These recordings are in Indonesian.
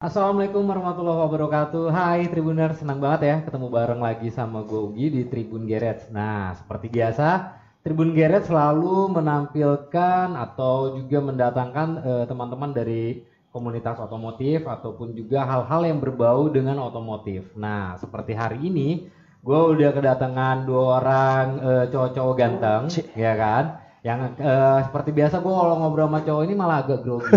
Assalamualaikum warahmatullahi wabarakatuh. Hai Tribuner, senang banget ya ketemu bareng lagi sama gue Ugi di Tribun Geret. Nah, seperti biasa, Tribun Geret selalu menampilkan atau juga mendatangkan eh, teman-teman dari komunitas otomotif ataupun juga hal-hal yang berbau dengan otomotif. Nah, seperti hari ini, gue udah kedatangan dua orang eh, cowok-cowok ganteng, ya kan? Yang eh, seperti biasa gue kalau ngobrol sama cowok ini malah agak grogi.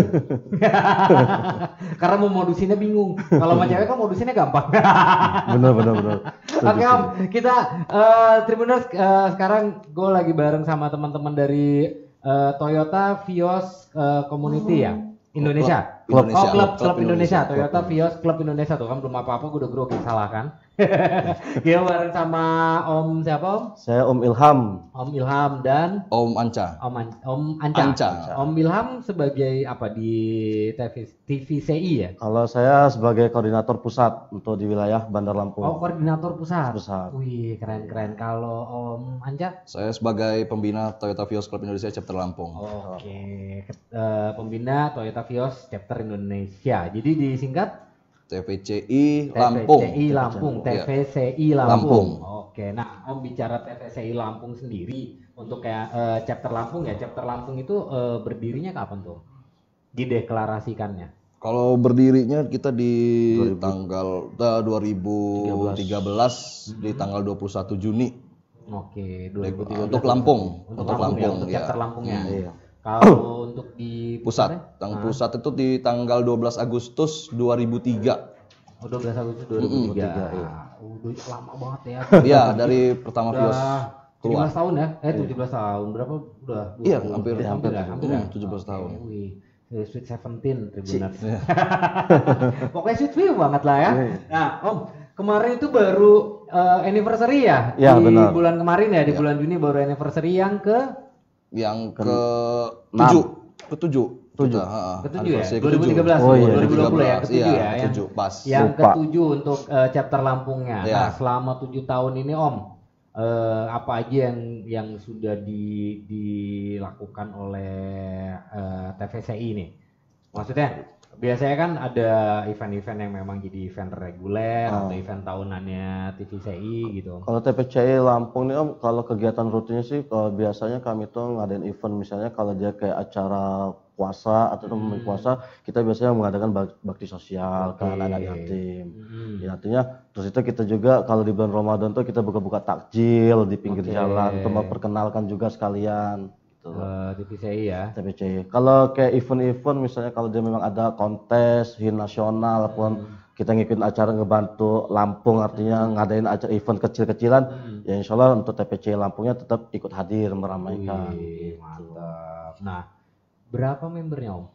Karena mau modusinnya bingung. Kalau sama cewek kan modusinnya gampang. bener bener bener Oke Om, kita eh, Tribuners eh, sekarang gue lagi bareng sama teman-teman dari eh, Toyota Vios eh, Community ya, Indonesia. Klub Oh, Indonesia. klub, Klub klub Indonesia, Indonesia. Toyota Vios Klub Indonesia tuh kan belum apa-apa gue udah grogi salah kan. Kita bareng sama Om siapa Om? saya Om Ilham Om Ilham dan Om Anca. Om, An- Om Anca. Anca. Om Ilham sebagai apa di TV, TVCI ya? kalau saya sebagai koordinator pusat untuk di wilayah Bandar Lampung Oh, koordinator pusat. Pusat. Wih, keren-keren. Kalau Om Anca? Saya sebagai pembina Toyota Vios Club Indonesia chapter Lampung. Oke, Ket- eh, pembina Toyota Vios chapter Indonesia. Jadi disingkat TVCI Lampung. TVCI Lampung, Iya. TVCI Lampung. Lampung. Oke, nah Om bicara TVCI Lampung sendiri untuk kayak eh, chapter Lampung ya, chapter Lampung itu eh, berdirinya kapan tuh? Dideklarasikannya. Kalau berdirinya kita di tanggal eh, 2013 di tanggal 21 Juni Oke, 2013. untuk Lampung, Untuk, untuk Lampung, ya, Lampung, untuk ya. chapter Lampungnya. Iya. Kalau untuk di pusat. Tang pusat itu di tanggal 12 Agustus 2003. Oh, 12 Agustus 2003. iya. Udah lama banget ya. Iya, dari pertama Vios keluar. 17 tahun ya? Eh 17 tahun. Berapa? Udah Iya, 20, hampir- hampir, hampir, ya, hampir hmm, ya. 17 Oke, tahun. Wih. Sweet 17 Tribuners. Iya. Pokoknya sweet view banget lah ya. Nah, Om, kemarin itu baru eh, anniversary ya? Iya, di benar. bulan kemarin ya, di Iya. bulan Juni baru anniversary yang ke Yang ke. 7. Ke 7. Tujuh. ketujuh ya? 2013, Oh, iya. 2020 ya, ketujuh Iya, ya. yang- ketujuh, pas. Yang ketujuh untuk eh, chapter Lampungnya. Ya. Nah, selama tujuh tahun ini Om, eh, apa aja yang yang sudah di, dilakukan oleh eh, TVCI ini? Maksudnya biasanya kan ada event-event yang memang jadi event reguler Oh. atau event tahunannya TVCI gitu. kalau TPCI Lampung nih Om kalau kegiatan rutinnya sih kalau biasanya kami tuh ngadain event misalnya kalau dia kayak acara puasa atau Hmm. teman puasa kita biasanya mengadakan bak- bakti sosial ke Oke. anak-anak yatim Hmm. Ya, artinya terus itu kita juga kalau di bulan Ramadan tuh kita buka-buka takjil di pinggir Oke. jalan untuk memperkenalkan juga sekalian gitu. Eh, TVCI ya. TPC. Kalau kayak event-event misalnya kalau dia memang ada kontes hin nasional pun kita ngikutin acara ngebantu Lampung artinya ngadain acara event kecil-kecilan ya insya Allah untuk TPC Lampungnya tetap ikut hadir meramaikan. Wih, mantap. Nah, berapa membernya Om?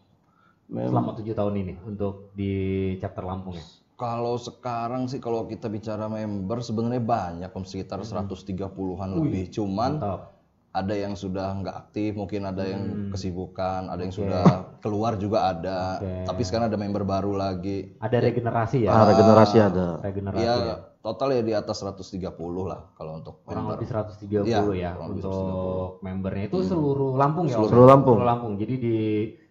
Mem- selama tujuh tahun ini untuk di chapter Lampung ya? Kalau sekarang sih kalau kita bicara member sebenarnya banyak om sekitar 130-an lebih. Cuman Mantap. Ada yang sudah nggak aktif, mungkin ada Hmm. yang kesibukan, ada yang sudah keluar juga ada. Oke. Tapi sekarang ada member baru lagi. Ada regenerasi ya? Ah, regenerasi ada. Regenerasi Ya, ya. total ya di atas 130 lah kalau untuk Kurang member. lebih 130 Iya, ya lebih untuk membernya itu seluruh Lampung ya? Seluruh Lampung. Seluruh Lampung. Jadi di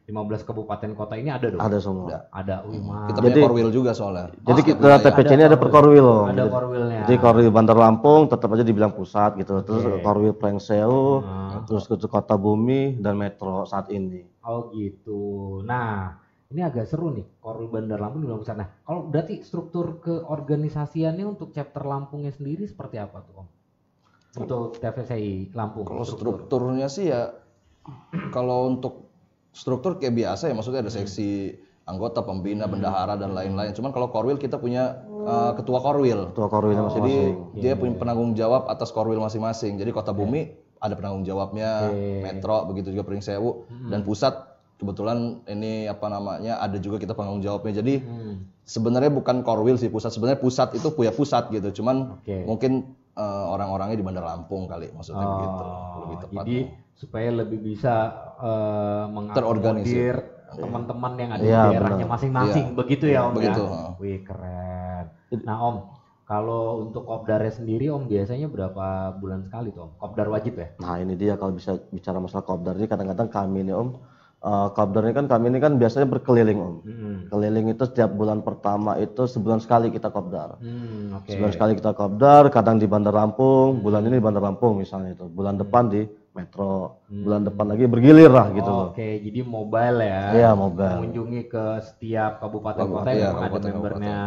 15 kabupaten kota ini ada dong? Ada semua. Ada. Wih, Kita mantap. Jadi- punya korwil juga soalnya. Jadi Oh, kita. TPC ini ada per korwil. Om. Ada Jadi- korwilnya. Jadi korwil Bandar Lampung tetap aja dibilang pusat gitu. Terus korwil Plengseu, Ah. terus ke Kota Bumi dan Metro saat ini. Oh gitu. Nah, ini agak seru nih, Korwil Bandar Lampung di Pusat. Nah, kalau berarti struktur keorganisasiannya untuk chapter Lampungnya sendiri seperti apa tuh, Om? Untuk TVCI Lampung. Kalau strukturnya sih ya kalau untuk struktur kayak biasa ya maksudnya ada seksi anggota, pembina, bendahara dan lain-lain. Cuman kalau korwil kita punya uh, ketua korwil. Ketua korwilnya Jadi masing-masing. dia punya penanggung jawab atas korwil masing-masing. Jadi Kota Bumi ada penanggung jawabnya, Metro begitu juga Pring Sewu dan pusat kebetulan ini apa namanya ada juga kita penanggung jawabnya. Jadi Hmm. sebenarnya bukan korwil sih pusat. Sebenarnya pusat itu punya pusat gitu. Cuman Oke. mungkin uh, orang-orangnya di Bandar Lampung kali maksudnya begitu. Lebih Oh, tepat. jadi supaya lebih bisa eh, mengakomodir Terorganisir. teman-teman yang ada Iya, di daerahnya masing-masing, Iya. begitu ya Om Begitu, ya? heeh. Wih keren. Nah Om, kalau untuk kopdarnya sendiri Om biasanya berapa bulan sekali tuh Om? Kopdar wajib ya? Nah ini dia kalau bisa bicara masalah kopdar ini kadang-kadang kami nih om eh, kopdar ini kan kami ini kan biasanya berkeliling om. Hmm. Keliling itu setiap bulan pertama itu sebulan sekali kita kopdar. Hmm, oke. Sebulan sekali kita kopdar, kadang di Bandar Lampung, bulan ini di Bandar Lampung misalnya itu, bulan depan di Metro, bulan depan lagi bergilir lah gitu loh. Oke, jadi mobile ya. Iya, mobile. Mengunjungi ke setiap kabupaten kota yang ada kabupaten, membernya.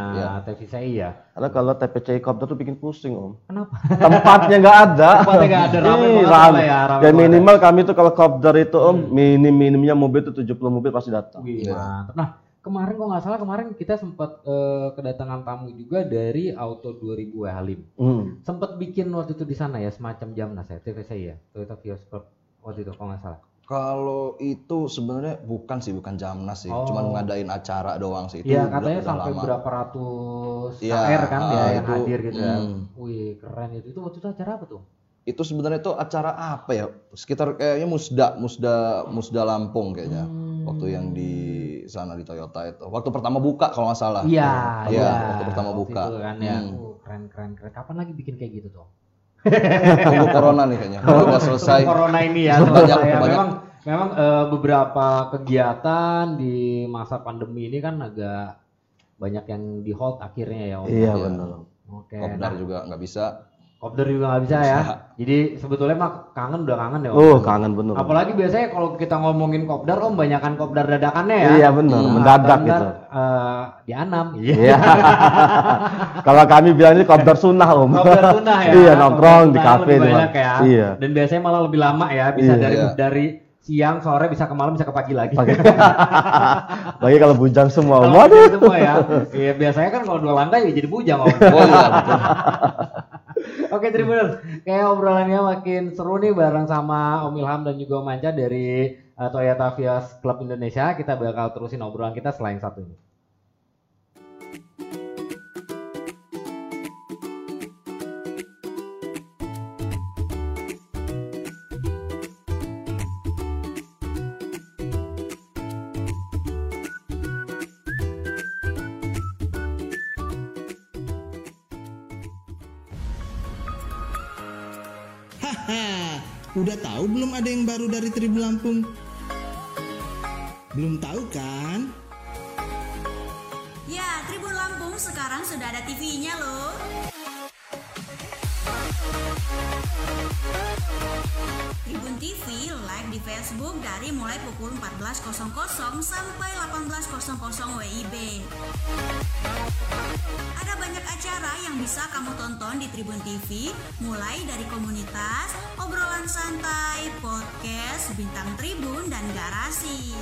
TVCI ya. Karena kalau TPCI kopdar tuh bikin pusing om. Kenapa? Tempatnya nggak ada. Tempatnya nggak ada, rame Ih, banget rame. ya, rame Dan minimal kami tuh kalau kopdar itu om, minim minimnya mobil itu 70 mobil pasti datang. Wih, mantap. Nah, kemarin kok nggak salah kemarin kita sempat eh, kedatangan tamu juga dari Auto 2000 W Halim. Hmm. Sempat bikin waktu itu di sana ya semacam jamnas ya, TVCI ya, Toyota Vios Club waktu itu kalau nggak salah. Kalau itu sebenarnya bukan sih, bukan Jamnas sih, Oh. cuman ngadain acara doang sih. Iya udah- katanya udah sampai lama. berapa ratus Iya, KR kan ya ah, yang itu, hadir gitu ya. hmm. Wih keren itu. Itu waktu itu acara apa tuh? Itu sebenarnya itu acara apa ya? Sekitar kayaknya Musda, Musda, Musda Lampung kayaknya. Hmm. Waktu yang di sana di Toyota itu. Waktu pertama buka kalau nggak salah. Iya, Iya, iya. waktu pertama buka. Itu kan ya. Hmm. Keren keren keren. Kapan lagi bikin kayak gitu tuh? Tunggu corona nih kayaknya. Kalau udah selesai. corona ini ya Banyak- selesai ya. banyak. Memang memang eh, beberapa kegiatan di masa pandemi ini kan agak banyak yang di hold akhirnya ya Om. Iya Iya. benar. Oke. Kopdar Nah, juga nggak bisa. Kopdar juga nggak bisa ya. Jadi sebetulnya mah kangen udah kangen ya Om. Oh kangen bener. Apalagi biasanya kalau kita ngomongin kopdar Om banyakan kopdar dadakannya ya. Iya benar, Hmm. mendadak gitu. ntar, eh, di Anam. Iya. Kalau kami bilang ini kopdar sunnah om. Kopdar sunnah ya. iya nongkrong di kafe banyak ya. Iya. Dan biasanya malah lebih lama ya, bisa Iya. dari Iya. dari siang, sore, bisa ke malam, bisa ke pagi lagi. Pakai. Lagi kalau bujang semua. Kalau gitu semua ya. Iya, biasanya kan kalau dua lantai ya jadi bujang om. Oh iya betul. Oke Tribuners, kayak obrolannya makin seru nih bareng sama Om Ilham dan juga Om Anca dari uh, Toyota Vios Club Indonesia. Kita bakal terusin obrolan kita selain satu ini. Haha, udah tahu belum ada yang baru dari Tribun Lampung? Belum tahu kan? Ya, Tribun Lampung sekarang sudah ada TV-nya loh. Tribun TV live di Facebook dari mulai pukul 14.00 sampai 18.00 WIB. Ada banyak acara yang bisa kamu tonton di Tribun TV, mulai dari komunitas, obrolan santai, podcast, bintang tribun, dan garasi.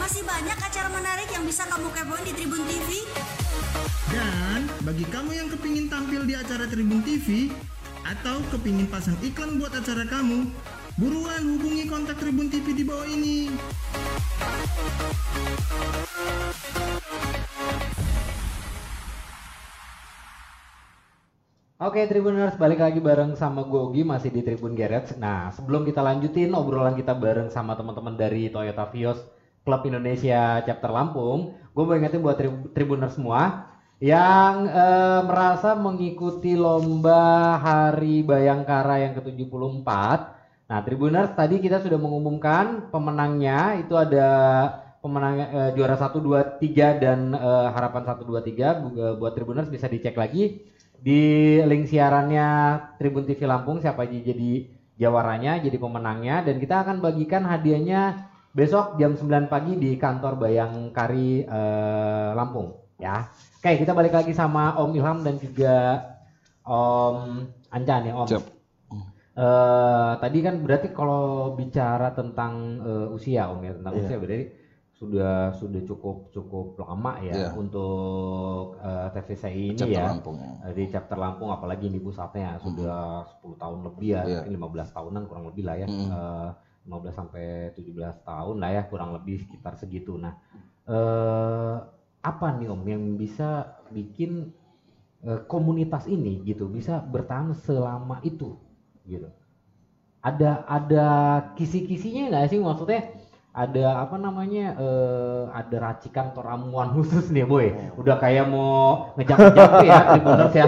Masih banyak acara menarik yang bisa kamu kepoin di Tribun TV. Dan bagi kamu yang kepingin tampil di acara Tribun TV atau kepingin pasang iklan buat acara kamu, buruan hubungi kontak Tribun TV di bawah ini. Oke Tribuners, balik lagi bareng sama gue Ogi masih di Tribun Garage. Nah, sebelum kita lanjutin obrolan kita bareng sama teman-teman dari Toyota Vios Klub Indonesia Chapter Lampung, gue mau ingetin buat tri- Tribuners semua yang eh, merasa mengikuti lomba Hari Bayangkara yang ke-74. Nah, Tribuners tadi kita sudah mengumumkan pemenangnya itu ada pemenang eh, juara 1 2 3 dan eh, harapan 1 2 3 Bu- buat Tribuners bisa dicek lagi di link siarannya Tribun TV Lampung siapa aja jadi jawaranya, jadi pemenangnya dan kita akan bagikan hadiahnya besok jam 9 pagi di kantor Bayangkari eh, Lampung ya. Oke, kita balik lagi sama Om Ilham dan juga Om Anca nih, Om. Siap. Eh, tadi kan berarti kalau bicara tentang eh, usia Om ya, tentang Iya. usia berarti sudah sudah cukup cukup lama ya Iya. untuk eh, TVCI ini Chapter ya. Lampung ya. Di chapter Lampung apalagi ini pusatnya sudah 10 tahun lebih ya, Iya. mungkin 15 tahunan kurang lebih lah ya. Mm. Eh, 15 sampai 17 tahun lah ya kurang lebih sekitar segitu. Nah, eh apa nih Om yang bisa bikin eh, komunitas ini gitu bisa bertahan selama itu gitu. Ada ada kisi-kisinya nggak sih maksudnya? Ada apa namanya? eh, ada racikan atau ramuan khusus nih, boy. Udah kayak mau ngejak-ngejak ya, Tribuners ya.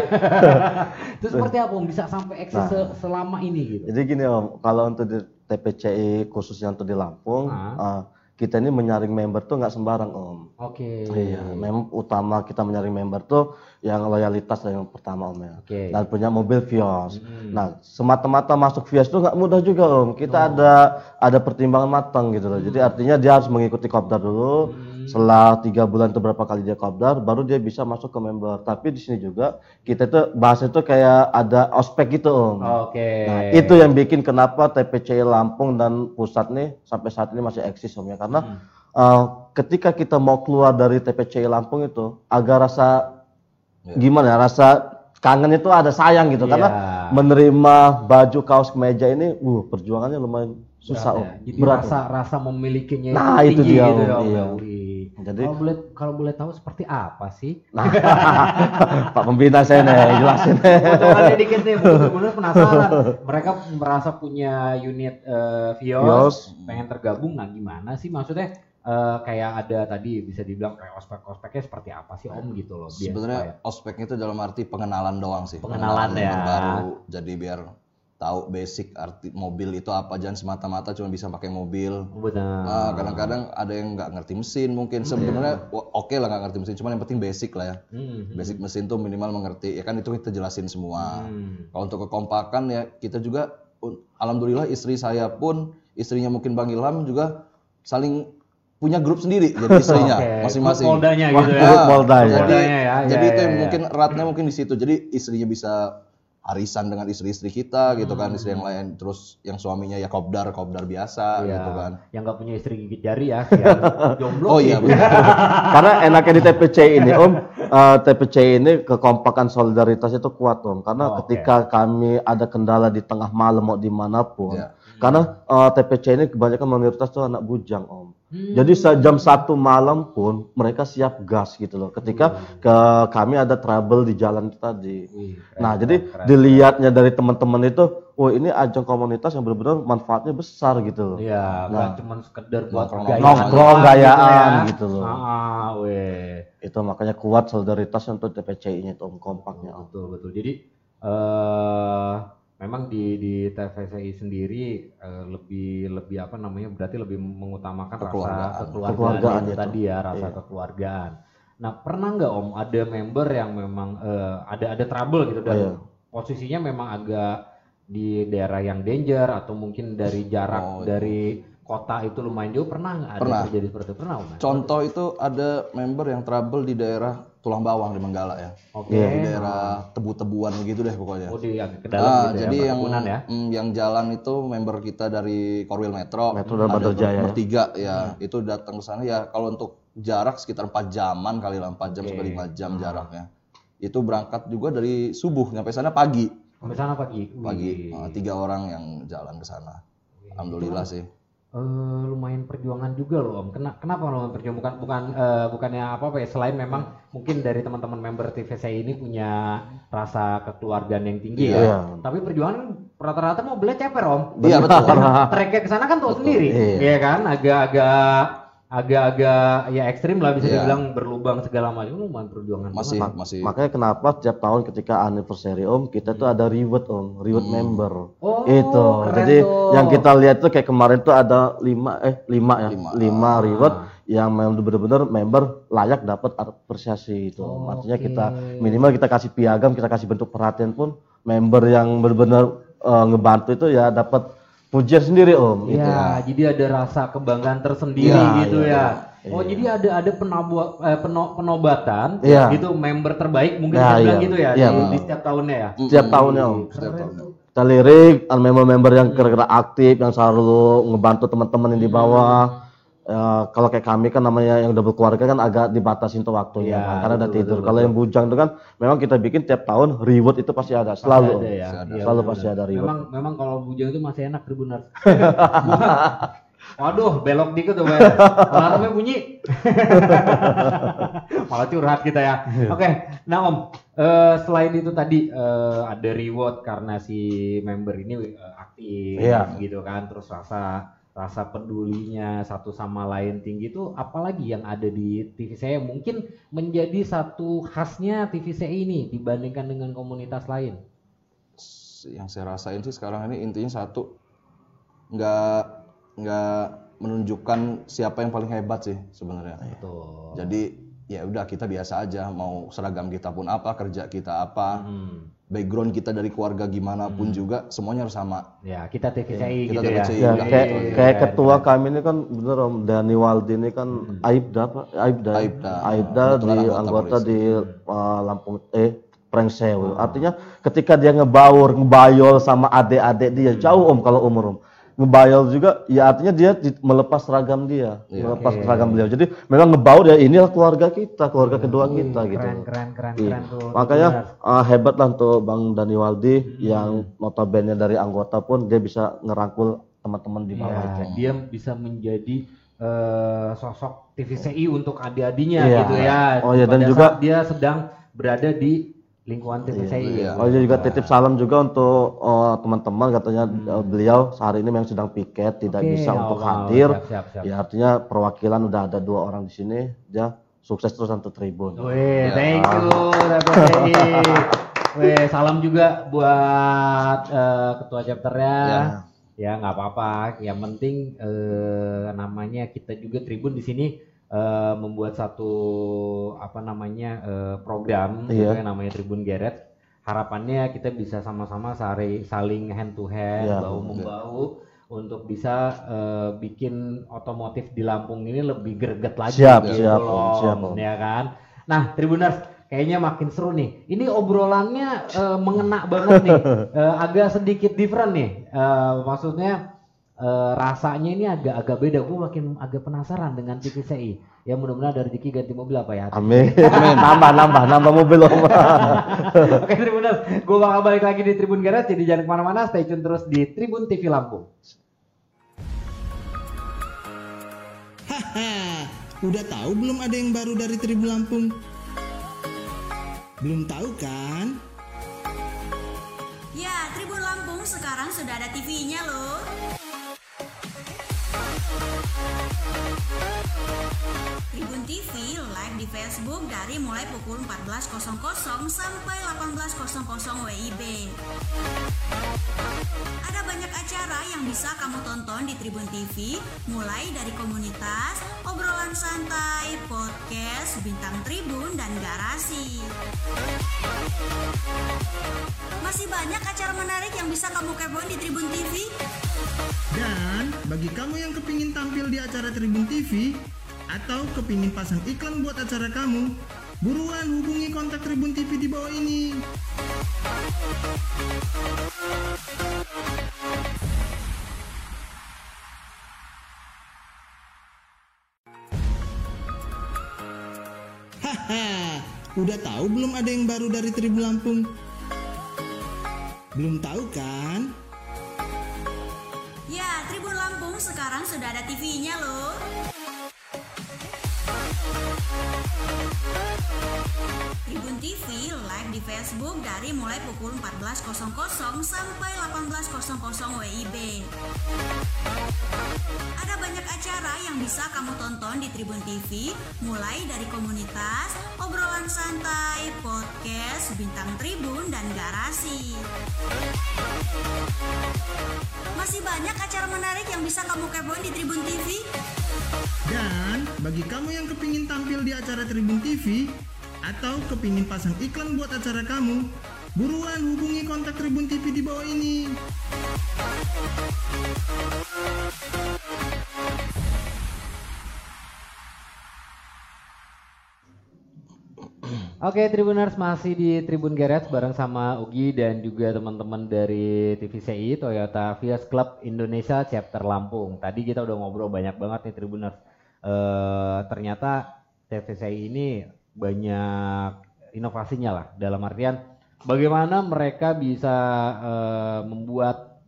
Itu seperti apa Om bisa sampai eksis se- selama ini gitu? Jadi gini om, kalau untuk di TPCI khususnya untuk di Lampung, Ah. eh, kita ini menyaring member tuh nggak sembarang om. Oke. Iya, memang utama kita menyaring member tuh yang loyalitas yang pertama om ya. Oke. Dan punya mobil Vios. Hmm. Nah, semata-mata masuk Vios tuh nggak mudah juga om. Oh. Kita ada ada pertimbangan matang gitu loh. Jadi Hmm. artinya dia harus mengikuti kopdar dulu. Setelah tiga bulan itu berapa kali dia kopdar, baru dia bisa masuk ke member. Tapi di sini juga kita tuh bahasa itu kayak ada ospek gitu om. Oke. Nah, itu yang bikin kenapa TPC Lampung dan pusat nih sampai saat ini masih eksis om ya karena Hmm. uh, ketika kita mau keluar dari TPC Lampung itu agak rasa gimana ya rasa kangen itu ada sayang gitu Iya. karena menerima baju kaos kemeja ini uh perjuangannya lumayan susah om ya. Jadi berat rasa rasa memilikinya Nah, itu itu tinggi dia, gitu Om. ya, Om. Iya. Wih. Jadi- kalau boleh kalau boleh tahu seperti apa sih? nah Pak pembina saya nih jelasin Potongannya dikit nih, bener penasaran. Mereka merasa punya unit eh, Vios, Vios. pengen tergabung, nah gimana sih maksudnya? eh, kayak ada tadi bisa dibilang kayak ospek-ospeknya seperti apa sih Om gitu loh? Sebenarnya ospeknya itu dalam arti pengenalan doang sih. Pengenalan member ya. baru. Jadi biar tahu basic arti mobil itu apa jangan semata-mata cuma bisa pakai mobil. benar. Nah, kadang-kadang ada yang nggak ngerti mesin mungkin sebenarnya wa- oke lah nggak ngerti mesin cuman yang penting basic lah ya Hmm, basic mesin tuh minimal mengerti ya kan itu kita jelasin semua hmm. kalau untuk kekompakan ya kita juga alhamdulillah istri saya pun istrinya mungkin Bang Ilham juga saling punya grup sendiri jadi istrinya masing-masing Poldanya gitu ya. Ya. jadi, Poldanya ya, jadi ya, itu ya, ya. mungkin eratnya mungkin di situ jadi istrinya bisa arisan dengan istri-istri kita gitu kan istri yang lain terus yang suaminya ya kopdar kopdar biasa Iya. gitu kan Yang nggak punya istri gigit jari ya, jomblo. oh iya gitu. benar karena enaknya di TPC ini om eh, TPC ini kekompakan solidaritas itu kuat om karena Oh, ketika kami ada kendala di tengah malam mau di mana pun Iya. Karena eh, TPC ini kebanyakan mayoritas tuh anak bujang om Hmm. jadi jam satu malam pun mereka siap gas gitu loh ketika ke kami ada trouble di jalan itu tadi Wih, keren, nah keren, jadi keren. dilihatnya dari teman-teman itu oh ini ajang komunitas yang benar-benar manfaatnya besar gitu loh Iya, Nah. cuma sekedar buat Nongkrong- gayaan gayaan ya. gitu loh. Ah, weh. itu makanya kuat solidaritas untuk TPC ini tuh om, kompaknya om. Betul, betul. Jadi eh memang di di TVCI sendiri eh, lebih lebih apa namanya? Berarti lebih mengutamakan rasa Kekeluargaan. kekeluargaan, Kekeluargaan itu itu. tadi ya, rasa Iya. kekeluargaan. Nah, pernah nggak Om ada member yang memang eh, ada ada trouble gitu dan Iya. posisinya memang agak di daerah yang danger atau mungkin dari jarak Oh, iya. dari kota itu lumayan jauh pernah nggak ada Pernah. terjadi seperti itu? Pernah Om? Contoh itu ada member yang trouble di daerah Tulang Bawang di Menggala ya. Oke. Di daerah tebu-tebuan gitu deh pokoknya. Oh di agak ke dalam Nah, gitu jadi ya, yang ya. mm, yang jalan itu member kita dari Korwil Metro, Metro dan Bandar Jaya ya. bertiga ya, itu datang ke sana ya. Kalau untuk jarak sekitar 4 jaman kali lah, 4 jam Oke. sampai 5 jam jaraknya. Itu berangkat juga dari subuh nyampe sana pagi, Sampai sana pagi. pagi. Nah, tiga orang yang jalan ke sana. Alhamdulillah sih. Eh, lumayan perjuangan juga loh om. Kena, kenapa lumayan perjuangan? Bukan bukan eh, bukannya apa apa ya? Selain memang mungkin dari teman-teman member TVC ini punya rasa kekeluargaan yang tinggi Iya. ya. Tapi perjuangan rata-rata mau beli ceper om. Iya betul. Treknya ke sana kan tahu sendiri, Iya. Iya kan? Agak-agak agak-agak ya ekstrim lah bisa Iya. dibilang berlubang segala macam. Lumayan perjuangan. Masih banget. masih Makanya kenapa tiap tahun ketika anniversary om kita tuh ada reward om, reward member. Oh, itu. keren Jadi tuh. yang kita lihat tuh kayak kemarin tuh ada lima eh lima ya, Lima. lima, Ah. reward yang memang benar-benar member layak dapat apresiasi itu. Oh, Artinya oke. kita minimal kita kasih piagam, kita kasih bentuk perhatian pun member yang benar-benar eh, ngebantu itu ya dapat pujian sendiri om. Iya, Gitu. jadi ada rasa kebanggaan tersendiri Iya, gitu iya, ya. Oh, jadi ada ada penabu- eh, peno- penobatan Iya. gitu member terbaik mungkin Nah, bilang iya. gitu ya Iya, di, di setiap tahunnya ya. Setiap tahunnya om. setiap tahun. kita lirik member-member yang kira-kira aktif yang selalu ngebantu teman-teman yang di bawah Ya, kalau kayak kami kan namanya yang udah berkeluarga kan agak dibatasin tuh waktunya Iya, kan, karena udah betul, tidur betul, kalau yang bujang itu kan memang kita bikin tiap tahun reward itu pasti ada selalu Ada ya. Ada. Iya, Selalu benar. pasti ada reward. Memang memang kalau bujang itu masih enak tribuners. Waduh, belok dikit tuh. Alarmnya bunyi. Malah curhat kita ya. Iya. Oke, nah Om, eh, selain itu tadi eh, ada reward karena si member ini eh, aktif Iya. gitu kan, terus rasa rasa pedulinya satu sama lain tinggi itu apalagi yang ada di TV saya mungkin menjadi satu khasnya TV saya ini dibandingkan dengan komunitas lain. yang saya rasain sih sekarang ini intinya satu nggak nggak menunjukkan siapa yang paling hebat sih sebenarnya. Betul. Jadi ya udah kita biasa aja mau seragam kita pun apa kerja kita apa Hmm. Background kita dari keluarga gimana pun juga semuanya harus sama. Ya, kita TVCI Kita gitu ya. TVCI. Ya, Iya, kayak iya, kayak Keren, ketua kami ini kan bener Om Dani Waldi ini kan Aibda apa? Aibda. Aibda. Aibda Kebetulan di anggota di uh, Lampung eh Prengsewu. Artinya ketika dia ngebaur, ngebayol sama adik-adik dia jauh Om kalau umur Om. Ngebayol juga ya artinya dia di- melepas seragam dia, melepas seragam beliau. Jadi memang ngebaur ya inilah keluarga kita, keluarga kedua kita gitu. Keren, keren, keren, Iya. keren tuh. Makanya uh, hebat lah untuk Bang Dani Waldi yang notabene dari anggota pun dia bisa ngerangkul teman-teman di bawah Ya, itu. dia bisa menjadi eh, sosok TVCI untuk adik-adinya Iya. gitu ya. Oh, iya, dan Pada juga- saat dia sedang berada di lingkungan TVCI. Iya. Oh dia juga titip salam juga untuk oh, teman-teman katanya uh, beliau sehari ini memang sedang piket tidak Oke, bisa oh, untuk wow, hadir. siap, siap, siap. Ya artinya perwakilan udah ada dua orang di sini. Dia sukses terus untuk Tribun. Wih, thank you TVCI. Wih, salam juga buat eh, ketua chapternya. Ya nggak apa-apa. Yang penting eh, namanya kita juga Tribun di sini eh, membuat satu apa namanya eh, program gitu Iya. yang namanya Tribun Geret. Harapannya kita bisa sama-sama saling hand to hand, Iya. bahu membahu untuk bisa eh, bikin otomotif di Lampung ini lebih greget lagi Siap, gitu siap, loh, siap, ya kan. Nah, Tribuners kayaknya makin seru nih. Ini obrolannya eh, mengena banget nih. Eh, agak sedikit different nih. Eh, maksudnya eh, rasanya ini agak-agak beda. Gue makin agak penasaran dengan TVCI. Ya mudah-mudahan ada rezeki ganti mobil apa ya. Amin. nambah nambah nambah mobil om. Oke Tribuners, gue bakal balik lagi di Tribun Garage. Jadi jangan ke mana-mana, stay tune terus di Tribun TV Lampung. Haha, udah tahu belum ada yang baru dari Tribun Lampung? Belum tahu kan? Ya, Tribun Lampung sekarang sudah ada TV-nya loh. Tribun TV live di Facebook dari mulai pukul 14.00 sampai 18.00 WIB. Ada banyak acara yang bisa kamu tonton di Tribun TV, mulai dari komunitas, obrolan santai, podcast, bintang tribun, dan garasi. Masih banyak acara menarik yang bisa kamu kepoin di Tribun TV. Dan bagi kamu yang kepingin tampil di acara Tribun TV atau kepingin pasang iklan buat acara kamu, buruan hubungi kontak Tribun TV di bawah ini. Haha, udah tahu belum ada yang baru dari Tribun Lampung? Belum tahu kan? Ya, Tribun Lampung sekarang sudah ada TV-nya loh. Tribun TV live di Facebook dari mulai pukul 14.00 sampai 18.00 WIB. Ada banyak acara yang bisa kamu tonton di Tribun TV, mulai dari komunitas, obrolan santai, podcast, bintang tribun, dan garasi. Masih banyak acara menarik yang bisa kamu kepoin di Tribun TV. Dan bagi kamu yang kepingin tampil di acara Tribun TV atau kepingin pasang iklan buat acara kamu, buruan hubungi kontak Tribun TV di bawah ini. Oke Tribuners masih di Tribun Garage bareng sama Ugi dan juga teman-teman dari TVCI Toyota Vios Club Indonesia Chapter Lampung. Tadi kita udah ngobrol banyak banget nih Tribuners. Eh, ternyata TVCI ini banyak inovasinya lah dalam artian bagaimana mereka bisa eh, membuat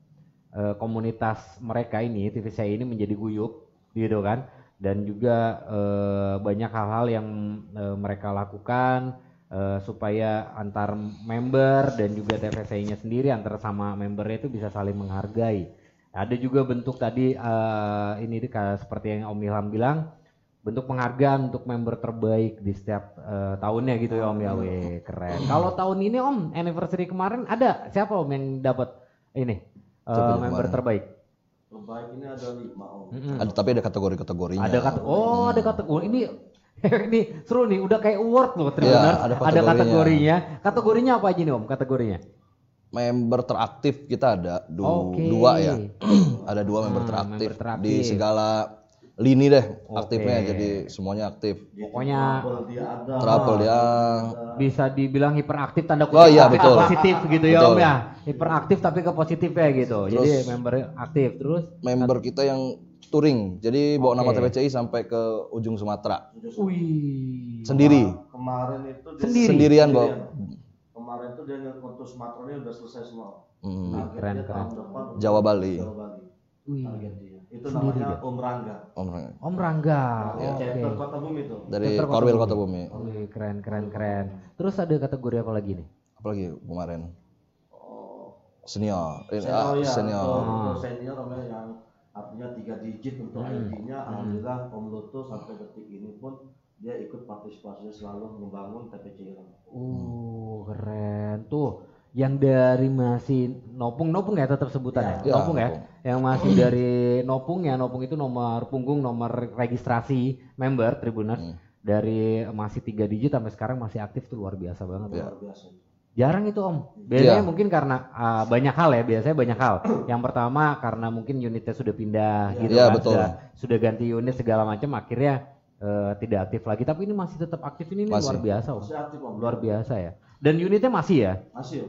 eh, komunitas mereka ini TVCI ini menjadi guyup gitu kan dan juga eh, banyak hal-hal yang eh, mereka lakukan eh, supaya antar member dan juga TVCI-nya sendiri antar sama membernya itu bisa saling menghargai. Ada juga bentuk tadi eh, ini seperti yang Om Ilham bilang bentuk penghargaan untuk member terbaik di setiap eh, tahunnya gitu ya Om ya. Weh, keren. Kalau tahun ini Om anniversary kemarin ada siapa Om yang dapat ini eh, yang member kemarin? terbaik? Terbaik ini ada lima om. Mm-mm. Ada tapi ada kategori-kategorinya. Ada kata oh ada kategori ini ini seru nih udah kayak award loh Tribuners. Iya, ada ada kategorinya. kategorinya. Kategorinya apa aja nih Om kategorinya? member teraktif kita ada du- Oke. dua ya. ada dua member Ah, teraktif member teraktif. di segala lini deh Oke. aktifnya jadi semuanya aktif. Pokoknya Trouble dia ada. Trouble ya. bisa dibilang hiperaktif tanda kutip Oh, iya, tapi betul. ke positif gitu ya Betul. Om ya. Hiperaktif tapi ke positif ya gitu. Jadi Terus- member aktif terus Member kita yang touring. Jadi bawa nama Oke. TPCI sampai ke ujung Sumatera. wih Sendiri. Kemarin itu dia Sendiri? Sendirian bawa. Kemarin itu dia untuk Sumatera ini udah selesai semua. Hmm. Keren, keren. depan Jawa Bali. Jawa Bali. Wih. Target dia. Itu Sendiri namanya? Om Rangga. Om Om Rangga. Iya. Oke. Chapter Kota Bumi itu. dari Chapter Kota Korwil Bumi. Kota Bumi. Wih, keren keren keren. Terus ada kategori apa lagi nih? Apalagi kemarin Oh, senior. Eh, senior ah, ya. senior. Untuk senior namanya yang artinya tiga digit untuk Hmm. ID-nya. Alhamdulillah Om Luto sampai detik ini pun dia ikut partisipasinya selalu membangun TPC Irang. Uh, keren tuh. Yang dari masih nopung nopung ya tetap sebutannya. Ya, nopung ya. nopung. Yang masih dari nopung ya nopung itu nomor punggung nomor registrasi member Tribuners Hmm. dari masih tiga digit sampai sekarang masih aktif tuh luar biasa banget. Ya. Luar biasa. Jarang itu om. Biasanya Iya. mungkin karena ah, banyak hal ya. Biasanya banyak hal. Yang pertama karena mungkin unitnya sudah pindah gitu Iya, kan. betul. Sudah, sudah ganti unit segala macam akhirnya eh, tidak aktif lagi. Tapi ini masih tetap aktif ini, ini luar biasa om. Masih aktif Om. Luar biasa ya. Dan unitnya masih ya. Masih.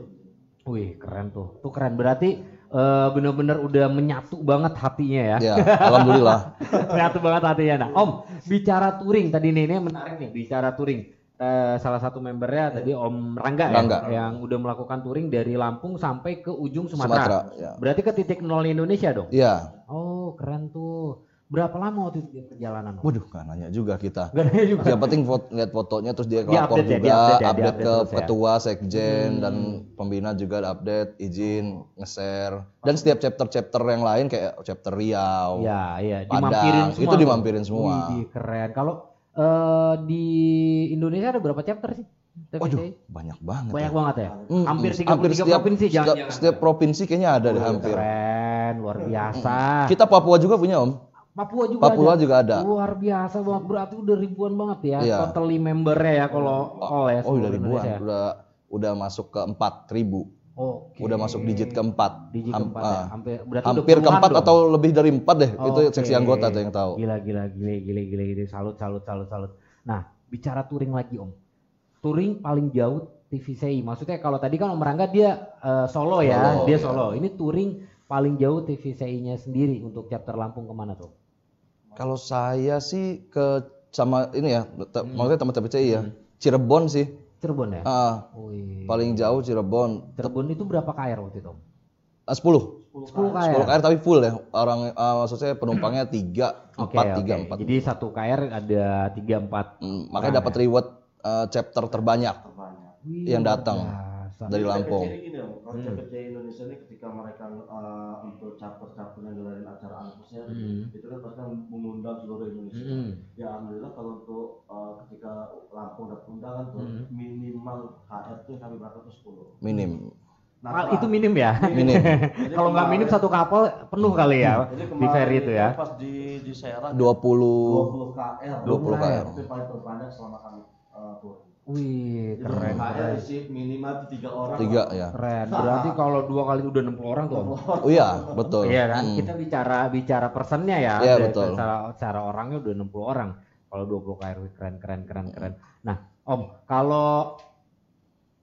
Wih keren tuh. Tuh keren. Berarti eh, bener-bener udah menyatu banget hatinya ya. Ya, alhamdulillah. menyatu banget hatinya. Nah om bicara touring tadi nih ini menarik nih bicara touring. Eh, salah satu membernya tadi Om Rangga, Rangga. ya yang udah melakukan touring dari Lampung sampai ke ujung Sumatera. Sumatera, ya. Berarti ke titik nol Indonesia dong. Iya. Oh keren tuh. Berapa lama waktu itu dia perjalanan? Waduh, nggak nanya juga kita. Gak ada juga. Yang penting foto, lihat fotonya terus dia Dia lapor update ya, juga, dia update ya, dia update, update ke terus ya. ketua, sekjen dan pembina juga update, izin, nge-share. Dan setiap chapter-chapter yang lain kayak chapter Riau. Iya, iya, Padang, dimampirin semua. itu dimampirin semua. Wih, keren. Kalau eh, di Indonesia ada berapa chapter sih? TPCI? Waduh, banyak banget. Banyak ya. banget ya. Hmm, hampir hmm, 33 setiap, provinsi setiap, setiap provinsi kayaknya ada deh hampir. Keren, luar biasa. Kita Papua juga punya Om. Papua juga Papua ada. juga ada. Luar biasa banget. Berarti udah ribuan banget ya. Iya. Totally membernya ya kalau all ya. Oh, udah ribuan. Indonesia. Udah udah masuk ke 4000. Oke. Udah masuk digit keempat. Digit Ham- keempat ya. ah. Hampir berarti Hampir keempat dong. atau lebih dari empat deh. Itu Oke. seksi anggota tuh yang tahu. Gila gila gila gila gila gila salut salut salut salut. Nah, bicara touring lagi Om. Touring paling jauh TVCI. Maksudnya kalau tadi kan Om Rangga dia eh, solo ya, Solo, dia iya. solo. Ini touring paling jauh TVCI-nya sendiri untuk chapter Lampung ke mana tuh? Kalau saya sih ke sama ini ya, Hmm. maksudnya teman TPCI ya. Cirebon sih. Cirebon ya? Ah, Wih. paling jauh Cirebon. Cirebon itu berapa KR waktu itu? Ah, 10. 10 KR. 10 KR tapi full ya. Orang ah, maksudnya penumpangnya 3, 4, Oke, 3, oke. 4. Jadi satu KR ada 3 4 Hmm, makanya dapat reward eh, chapter terbanyak Terbanyak. yang datang dari Lampung. Ini kalau Hmm. TPC Indonesia ini ketika mereka uh, untuk chapter-chapter yang ngelarin acara ankusnya Hmm. itu kan pasti mengundang seluruh Indonesia. Mm-mm. Ya alhamdulillah kalau untuk uh, ketika Lampung dapat undangan tuh Hmm. minimal HR tuh kami berangkat tuh 10. Minim. Nah, Ah, itu minim ya. Minim. Kalau nggak minim satu kapal penuh kali ya Jadi di ferry itu ya. Pas di di Serang 20 20 KR. 20 KR. Itu paling terbanyak selama kami uh, touring. Wih, keren. KR keren. isi minimal tiga orang. tiga ya. Keren. Berarti kalau dua kali udah 60 orang tuh. Om. Oh iya, betul. Iya kan? Hmm. Kita bicara bicara persennya ya. Iya, Dari- betul. Secara, secara orangnya udah 60 orang. Kalau 20 KR wih, keren keren keren keren. Nah, Om, kalau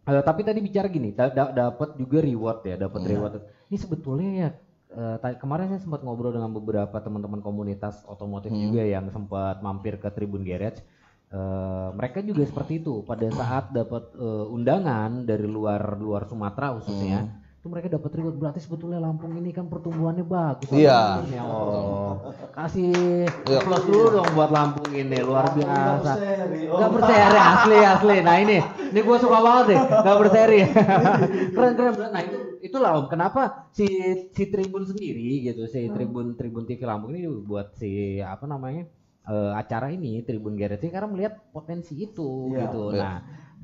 eh, tapi tadi bicara gini, da- da- dapat juga reward ya, dapat Hmm. reward. Ini sebetulnya ya eh, kemarin saya sempat ngobrol dengan beberapa teman-teman komunitas otomotif Hmm. juga yang sempat mampir ke Tribun Garage. Eh, mereka juga seperti itu pada saat dapat eh, undangan dari luar luar Sumatera khususnya Hmm. itu mereka dapat reward berarti sebetulnya Lampung ini kan pertumbuhannya bagus Iya. Ya Allah. kasih Iya. plus dulu dong buat Lampung ini luar biasa berseri, Om. Gak berseri asli asli. Nah ini, ini gue suka banget deh. Gak berseri. keren keren. Nah itu itulah om. Kenapa si si Tribun sendiri gitu, si Tribun Tribun TV Lampung ini buat si apa namanya eh, acara ini Tribun ini karena melihat potensi itu Iya. gitu. Iya. Nah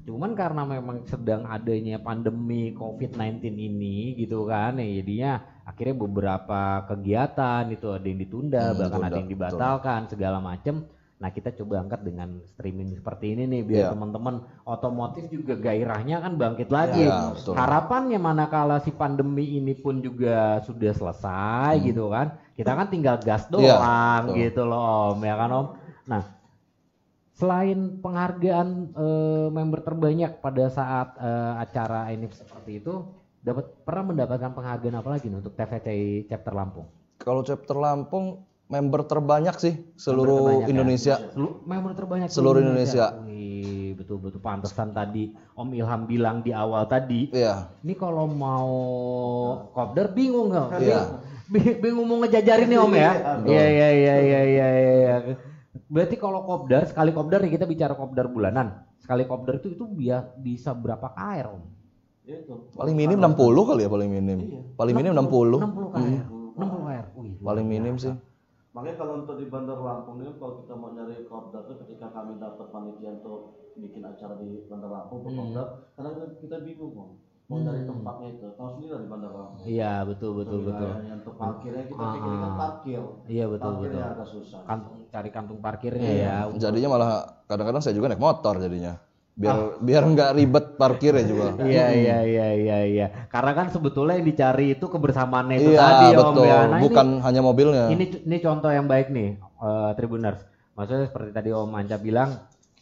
Cuman karena memang sedang adanya pandemi COVID-19 ini gitu kan, ya jadinya akhirnya beberapa kegiatan itu ada yang ditunda, Hmm, bahkan ditunda, ada yang betul. dibatalkan segala macem. Nah kita coba angkat dengan streaming seperti ini nih biar Iya. teman-teman otomotif juga gairahnya kan bangkit lagi. Iya, betul. Harapannya manakala si pandemi ini pun juga sudah selesai gitu kan, kita kan tinggal gas Hmm. Iya, doang betul. gitu loh om, ya kan om. Nah selain penghargaan eh, member terbanyak pada saat eh, acara ini seperti itu, dapat pernah mendapatkan penghargaan apa lagi nih untuk TVCI chapter Lampung? Kalau chapter Lampung member terbanyak sih seluruh terbanyak ya? Indonesia. Selu- member terbanyak Seluruh Indonesia. Wih, betul-betul pantesan tadi Om Ilham bilang di awal tadi. Iya. Ini kalau mau kopdar bingung nggak? Iya. Bing- Bingung mau ngejajarin nih Om ya? Iya iya iya iya iya. iya. Berarti kalau kopdar sekali kopdar nih kita bicara kopdar bulanan. Sekali kopdar itu itu bisa berapa KR Om? Itu. Paling minim 60 kali ya paling minim. Paling minim 60. 60 KR. 60 KR. Wih, Paling minim sih. Makanya kalau untuk di Bandar Lampung ini kalau kita mau nyari kopdar tuh ketika kami dapat panitia untuk bikin acara di Bandar Lampung untuk Hmm. kopdar, karena kita bingung mau cari tempatnya itu. Tahu sendiri lah di Bandar Lampung. Iya betul betul Untuk betul. wilayahnya, Untuk parkirnya kita Ah, pikir kan ah. parkir. Iya betul Parkirnya betul. agak susah. Kantung cari kantung parkirnya Iya. ya. Jadinya malah kadang-kadang saya juga naik motor jadinya. Biar biar nggak ribet parkirnya juga. Iya iya iya iya iya. Karena kan sebetulnya yang dicari itu kebersamaannya itu Iya, tadi Om betul. ya. Nah, ini- Bukan hanya mobilnya. ini ini contoh yang baik nih eh, Tribuners. Maksudnya seperti tadi Om Anca bilang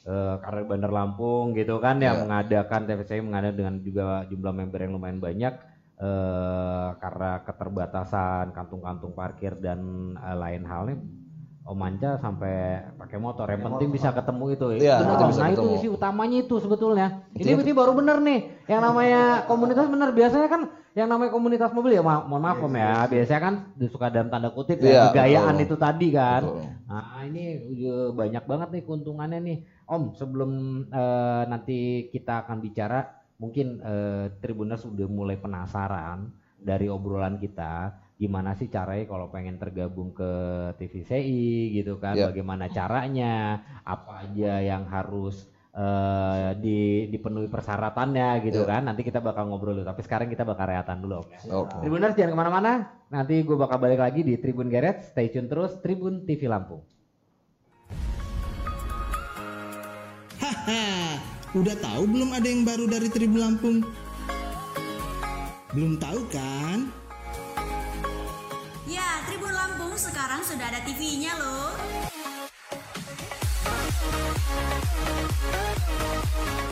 eh, karena Bandar Lampung gitu kan yang Iya. mengadakan TVCI mengadakan dengan juga jumlah member yang lumayan banyak eh, karena keterbatasan kantung-kantung parkir dan eh, lain halnya Om Anca sampai pakai motor. Yang penting bisa ketemu itu. Iya, Bener, penting Om. bisa nah itu ketemu. isi utamanya itu sebetulnya. Ini berarti baru bener nih. Yang namanya komunitas bener. Biasanya kan yang namanya komunitas mobil ya ma mohon maaf Om ya. Biasanya kan suka dalam tanda kutip Iya, ya kegayaan betul. itu tadi kan. Betul. Nah ini banyak banget nih keuntungannya nih. Om sebelum eh, nanti kita akan bicara mungkin eh, Tribuners sudah mulai penasaran dari obrolan kita gimana sih caranya kalau pengen tergabung ke TVCI gitu kan Iya. bagaimana caranya apa aja yang harus eh, di, dipenuhi persyaratannya gitu Iya. kan nanti kita bakal ngobrol dulu tapi sekarang kita bakal reatan dulu ya. Oke. Tribuners jangan ke mana-mana nanti gue bakal balik lagi di Tribun Geret stay tune terus Tribun TV Lampung Haha, udah tahu belum ada yang baru dari Tribun Lampung? Belum tahu kan? Sekarang sudah ada TV-nya loh.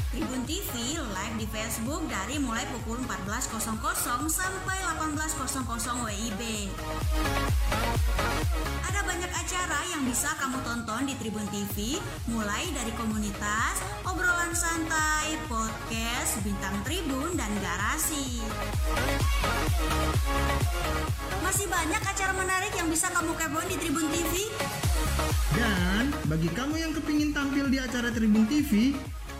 Tribun TV live di Facebook dari mulai pukul 14.00 sampai 18.00 WIB. Ada banyak acara yang bisa kamu tonton di Tribun TV, mulai dari komunitas, obrolan santai, podcast, bintang tribun, dan garasi. Masih banyak acara menarik yang bisa kamu kepoin di Tribun TV. Dan bagi kamu yang kepingin tampil di acara Tribun TV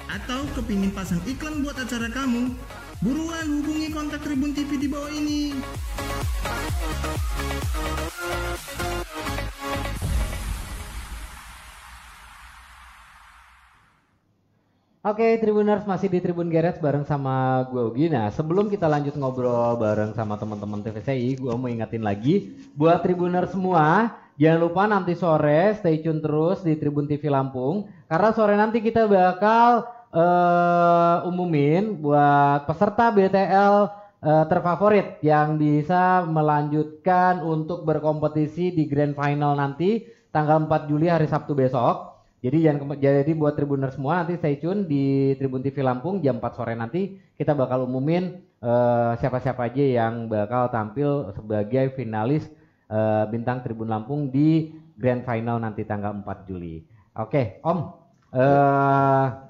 atau kepingin pasang iklan buat acara kamu, buruan hubungi kontak Tribun TV di bawah ini. Oke, Tribuners masih di Tribun Geret bareng sama gue Ugi. Nah, sebelum kita lanjut ngobrol bareng sama teman-teman TVCI, gue mau ingetin lagi buat Tribuners semua, jangan lupa nanti sore stay tune terus di Tribun TV Lampung karena sore nanti kita bakal eh, umumin buat peserta BTL eh, terfavorit yang bisa melanjutkan untuk berkompetisi di Grand Final nanti tanggal 4 Juli hari Sabtu besok. Jadi jangan jadi buat Tribuner semua nanti stay tune di Tribun TV Lampung jam 4 sore nanti kita bakal umumin eh, siapa-siapa aja yang bakal tampil sebagai finalis eh, bintang Tribun Lampung di Grand Final nanti tanggal 4 Juli. Oke, Om. eh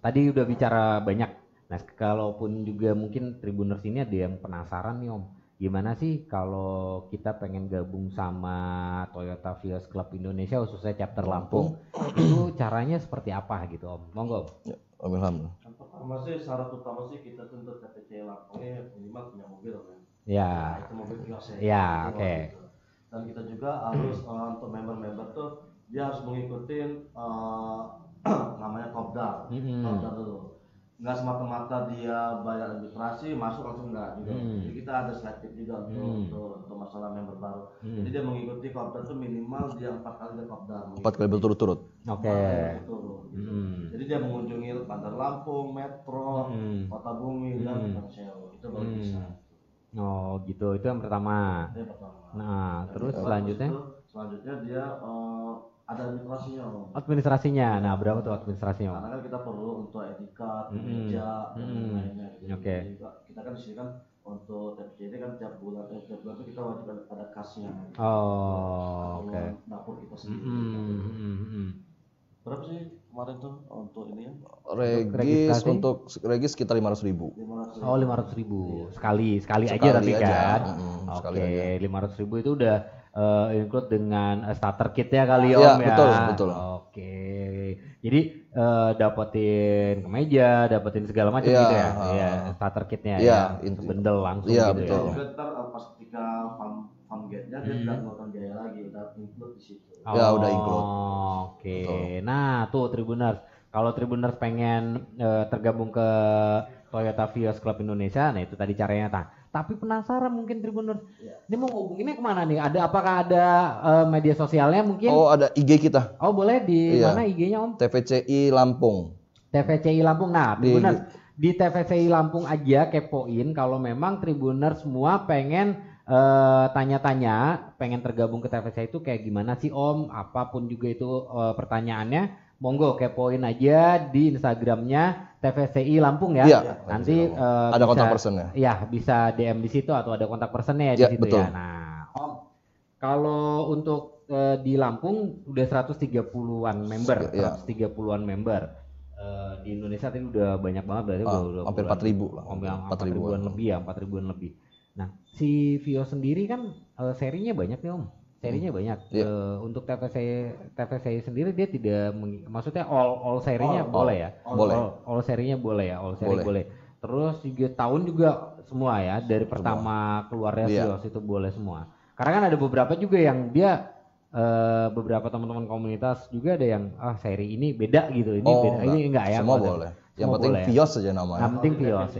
tadi udah bicara banyak. Nah, kalaupun juga mungkin Tribuners ini ada yang penasaran nih Om. Gimana sih kalau kita pengen gabung sama Toyota Vios Club Indonesia khususnya chapter Lampung, itu caranya seperti apa gitu Om? Monggo. Om. Ya, Om Ilham. Yang pertama sih syarat utama sih kita tuntut TPC Lampungnya minimal punya mobil kan. Ya. Itu mobil kiosnya. Ya, Minimal oke. gitu. Dan kita juga harus eh, untuk member-member tuh dia harus mengikuti eh, namanya kopdar kopdar, kopdar dulu. Nggak semata-mata dia bayar administrasi masuk langsung enggak juga. Mm. Jadi kita ada selektif juga untuk, Mm. untuk, untuk masalah member baru. Mm. Jadi dia mengikuti kopdar itu minimal dia empat kali dia kopdar. Empat kali berturut-turut. Oke. Betul. Mm. Jadi dia mengunjungi Bandar Lampung, Metro, Mm. Kota Bumi dan Mm. Tangsel. Itu baru Mm. bisa. Oh gitu, itu yang pertama. Itu yang pertama. Nah, terus selanjutnya itu, selanjutnya dia eh, ada administrasinya Om. administrasinya. Nah, berapa tuh administrasinya? Om? Karena kan kita perlu untuk etikat, Mm-mm. meja, dan Mm-mm. lainnya. Gitu. Oke. Jadi juga kita kan di sini kan untuk ini kan tiap bulan, eh, tiap bulan itu kita wajib ada, kasnya. gitu. Oh, Kalau oke. Dapur kita sendiri. Mm-mm, mm-mm. Berapa sih kemarin tuh untuk ini ya? Regis registrasi? untuk regis sekitar 500 ribu. 500 Oh, lima ratus ribu sekali, sekali, aja Sekali tapi aja. kan. Oke, sekali aja. lima ratus ribu itu udah eh, include dengan eh, starter kitnya kali Iya, om ya. betul, betul. Oke, jadi eh, dapetin kemeja, dapetin segala macam Iya, gitu ya. ah. Iya, starter kitnya Iya, ya. inti- Sebendel langsung Iya, gitu betul. ya. juga ntar eh, pas ketika farm farm gate-nya dia Hmm. tidak mengeluarkan biaya lagi, udah include di situ. Ya, udah include. Oh, Oke. Betul. Nah, tuh Tribuners, kalau Tribuners pengen eh, tergabung ke Toyota Vios Club Indonesia, nah itu tadi caranya tah. Tapi penasaran mungkin Tribuners, Iya. ini mau hubunginnya ke mana nih? Ada apakah ada eh, media sosialnya mungkin? Oh ada IG kita Oh boleh di Iya. mana IG-nya Om? TVCI Lampung. TVCI Lampung. Nah, Di- Tribuners di TVCI Lampung aja kepoin kalau memang Tribuners semua pengen eh, tanya-tanya, pengen tergabung ke TVCI itu kayak gimana sih Om? Apa pun juga itu eh, pertanyaannya, monggo kepoin aja di Instagramnya TVCI Lampung ya. Iya, Nanti eh, Ada bisa- kontak personnya. Iya, bisa DM di situ atau ada kontak personnya ya Iya, di situ betul. ya. Nah, Om, kalau untuk eh, di Lampung udah 130-an member, Iya. 130-an member. Eh, di Indonesia tadi udah banyak banget berarti Ah, udah, hampir puluhan- 4.000 lah. Hampir 4.000-an. 4 ribuan lebih ya, 4 ribuan lebih. Nah, si Vio sendiri kan serinya banyak nih Om. Serinya banyak. Iya. Eh, untuk TVC TVC sendiri dia tidak meng- maksudnya all all serinya All, boleh ya? Boleh. All, all serinya boleh ya, all seri Boleh. boleh. Terus juga tahun juga semua ya, dari pertama keluarnya Iya. Vios itu boleh semua. Karena kan ada beberapa juga yang dia eh, beberapa teman-teman komunitas juga ada yang ah seri ini beda gitu, ini oh, beda, enggak. ini enggak ya? Semua boleh. Yang Semua penting boleh ya? Vios saja Yang namanya. penting Kalau di Vios.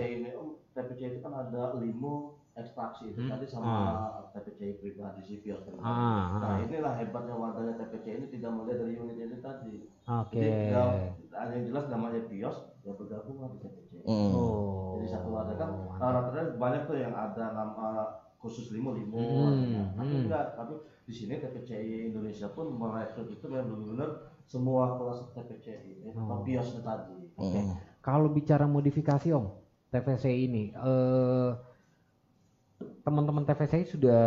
TPC itu kan ada limo ekstraksi itu Hmm. tadi sama TPC pribadi si Vios tadi. Ah, Nah ah. inilah hebatnya wadahnya TPC ini tidak melihat dari unit ini tadi. Oke. Jadi ya, ada yang jelas namanya Vios ya bergabung lah di TPC. Hmm. Oh. Jadi satu wadah kan uh, rata-rata banyak tuh yang ada nama khusus limo limo, Hmm, tapi hmm. enggak. Tapi di sini TPCI Indonesia pun merekrut itu memang benar-benar semua kelas TPCI, eh, Oh. Viosnya tadi. Oke. Hmm. Kalau bicara modifikasi Om, TVC ini eh teman-teman TVC sudah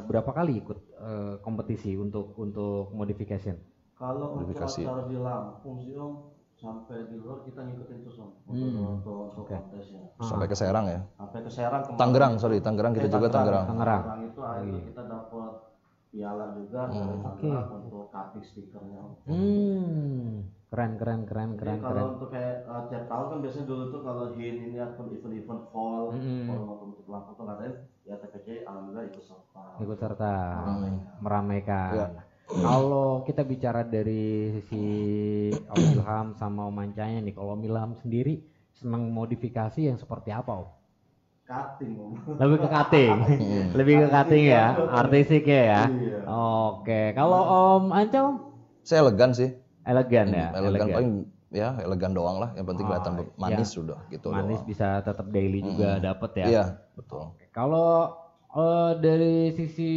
berapa kali ikut eh, kompetisi untuk untuk modification? Kalau untuk Modifikasi. acara di Lampung sih om sampai di luar kita ngikutin terus om untuk Hmm. untuk, untuk Oke. kontesnya. Sampai ke Serang ya. Sampai ke Serang kemarin. Tangerang, sorry, Tangerang kita Eh, juga Tangerang. Tangerang. itu akhirnya kita dapat piala juga Hmm. dari Oke. Tangerang untuk cutting stikernya. Hmm, keren keren keren Jadi keren kalau keren. untuk kayak uh, tiap tahun kan biasanya dulu tuh kalau hin ini atau event-event fall, fall maupun untuk Lampung tuh ngadain ya TPC alhamdulillah ikut serta. Ikut serta Meramaikan. meramaikan. Iya. Kalau kita bicara dari sisi Om Ilham sama Om Mancanya nih, kalau Om Ilham sendiri senang modifikasi yang seperti apa Om? Cutting om. Lebih ke cutting, lebih ke cutting ya, artisiknya ya. Iya. Oke, kalau Om Anca Om? Saya elegan sih. elegan ya, Hmm, elegan paling ya elegan doang lah. Yang penting Oh, kelihatan iya. manis sudah gitu Manis doang. bisa tetap daily juga dapet ya. Iya, betul. Kalau eh, dari sisi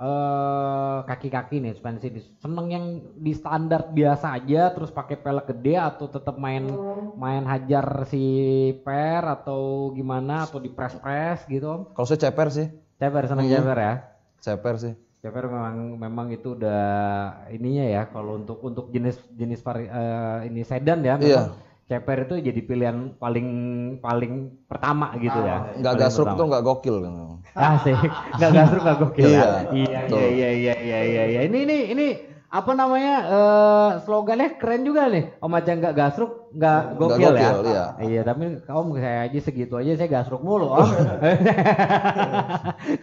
eh, kaki-kaki nih suspensi seneng yang di standar biasa aja terus pakai pelek gede atau tetap main main hajar si per atau gimana atau di press press gitu om Kalau saya ceper sih, ceper seneng Hmm. ceper ya ceper sih. Ceper memang memang itu udah ininya ya kalau untuk untuk jenis jenis vari, eh, ini sedan ya Iya. memang ceper itu jadi pilihan paling paling pertama gitu ya Nggak Paling gasruk tuh nggak gokil kan. Asik, nggak gasruk nggak gokil ya. Iya, Iya, iya, iya, iya, iya, iya, iya. Ini, ini, ini apa namanya eh, slogannya keren juga nih. Om aja nggak gasruk, nggak gokil, ya. gokil, iya. Iya, tapi om saya aja segitu aja saya gasruk mulu om.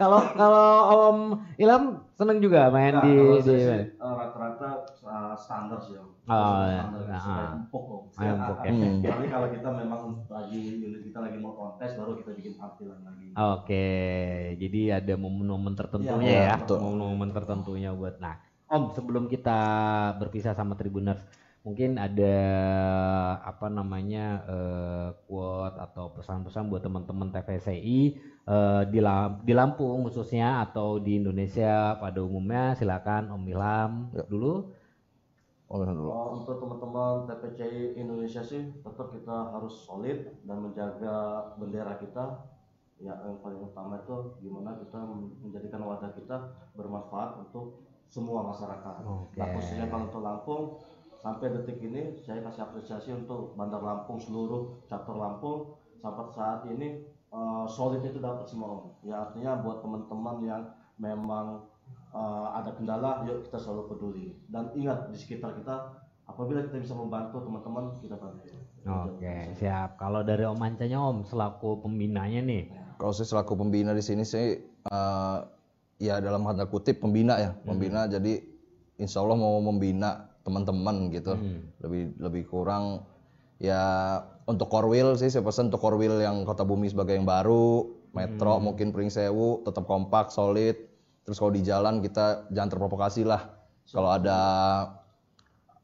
Kalau kalau om Ilham seneng juga main Nah, di di eh, rata-rata uh, standar sih om. Oh, standar ya. supaya Ah. empuk om. Ah, empuk, ya. Hmm. Tapi kalau kita memang lagi unit kita lagi mau kontes baru kita bikin tampilan lagi. Oke, jadi ada momen-momen tertentunya Iya, ya, betul. momen-momen tertentunya buat. Nah, Om sebelum kita berpisah sama Tribuners, mungkin ada apa namanya eh, quote atau pesan-pesan buat teman-teman TVCI eh, di Lam- di Lampung khususnya atau di Indonesia pada umumnya. Silakan Om Ilham Ya. dulu. Oh, dulu. Oh, untuk teman-teman TPCI Indonesia sih tetap kita harus solid dan menjaga bendera kita. Ya yang paling utama itu gimana kita menjadikan wadah kita bermanfaat untuk semua masyarakat. Oke. Nah khususnya kalau untuk Lampung sampai detik ini saya kasih apresiasi untuk Bandar Lampung seluruh chapter Lampung sampai saat ini eh, solid itu dapat semua om. Ya artinya buat teman-teman yang memang eh, ada kendala, yuk kita selalu peduli dan ingat di sekitar kita apabila kita bisa membantu teman-teman kita bantu. Oke, siap. Kalau dari Om Ancanya Om selaku pembinanya nih. Kalau saya selaku pembina di sini saya eh, ya dalam tanda kutip pembina ya, pembina jadi insya Allah mau membina teman-teman gitu. Lebih lebih kurang ya untuk Korwil sih saya pesan untuk Korwil yang Kota Bumi sebagai yang baru, Metro mungkin Pringsewu tetap kompak, solid. Terus kalau di jalan kita jangan terprovokasi lah. Kalau ada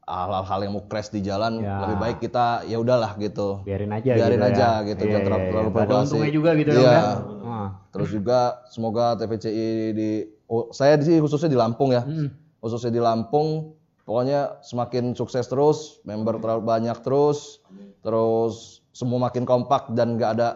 hal-hal yang mau crash di jalan Ya. lebih baik kita ya udahlah gitu. Biarin aja Biarin gitu aja ya. gitu, Iya, jangan terlalu, iya, terlalu iya. Ada provokasi. untungnya juga gitu Iya. ya. Ah. Terus juga semoga TPCI di oh, saya di sini khususnya di Lampung ya. Hmm. Khususnya di Lampung pokoknya semakin sukses terus, member terlalu banyak terus. Terus semua makin kompak dan nggak ada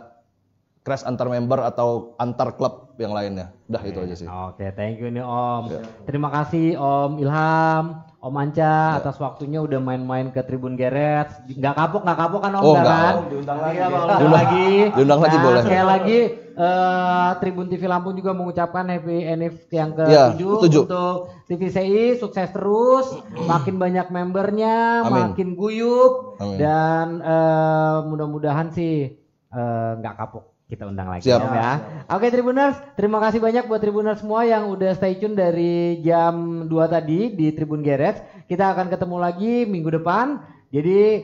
crash antar member atau antar klub yang lainnya. Udah itu aja sih. Oke, thank you nih Om. Terima kasih Om Ilham, Om Anca atas waktunya udah main-main ke Tribun Geret. Nggak kapok, nggak kapok kan Om? Oh, kan? Om. Diundang lagi. Iya, Bang, Diundang- diundang lagi. diundang lagi Nah, boleh. Sekali lagi eh, Tribun TV Lampung juga mengucapkan happy anniversary yang Iya, ke-7 ketujuh. untuk TVCI sukses terus, makin banyak membernya, Amin. makin guyup Amin. dan eh, mudah-mudahan sih eh, nggak kapok kita undang lagi Siap. Ya. Oke Tribuners, terima kasih banyak buat Tribuners semua yang udah stay tune dari jam 2 tadi di Tribun Geret. Kita akan ketemu lagi minggu depan. Jadi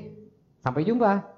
sampai jumpa.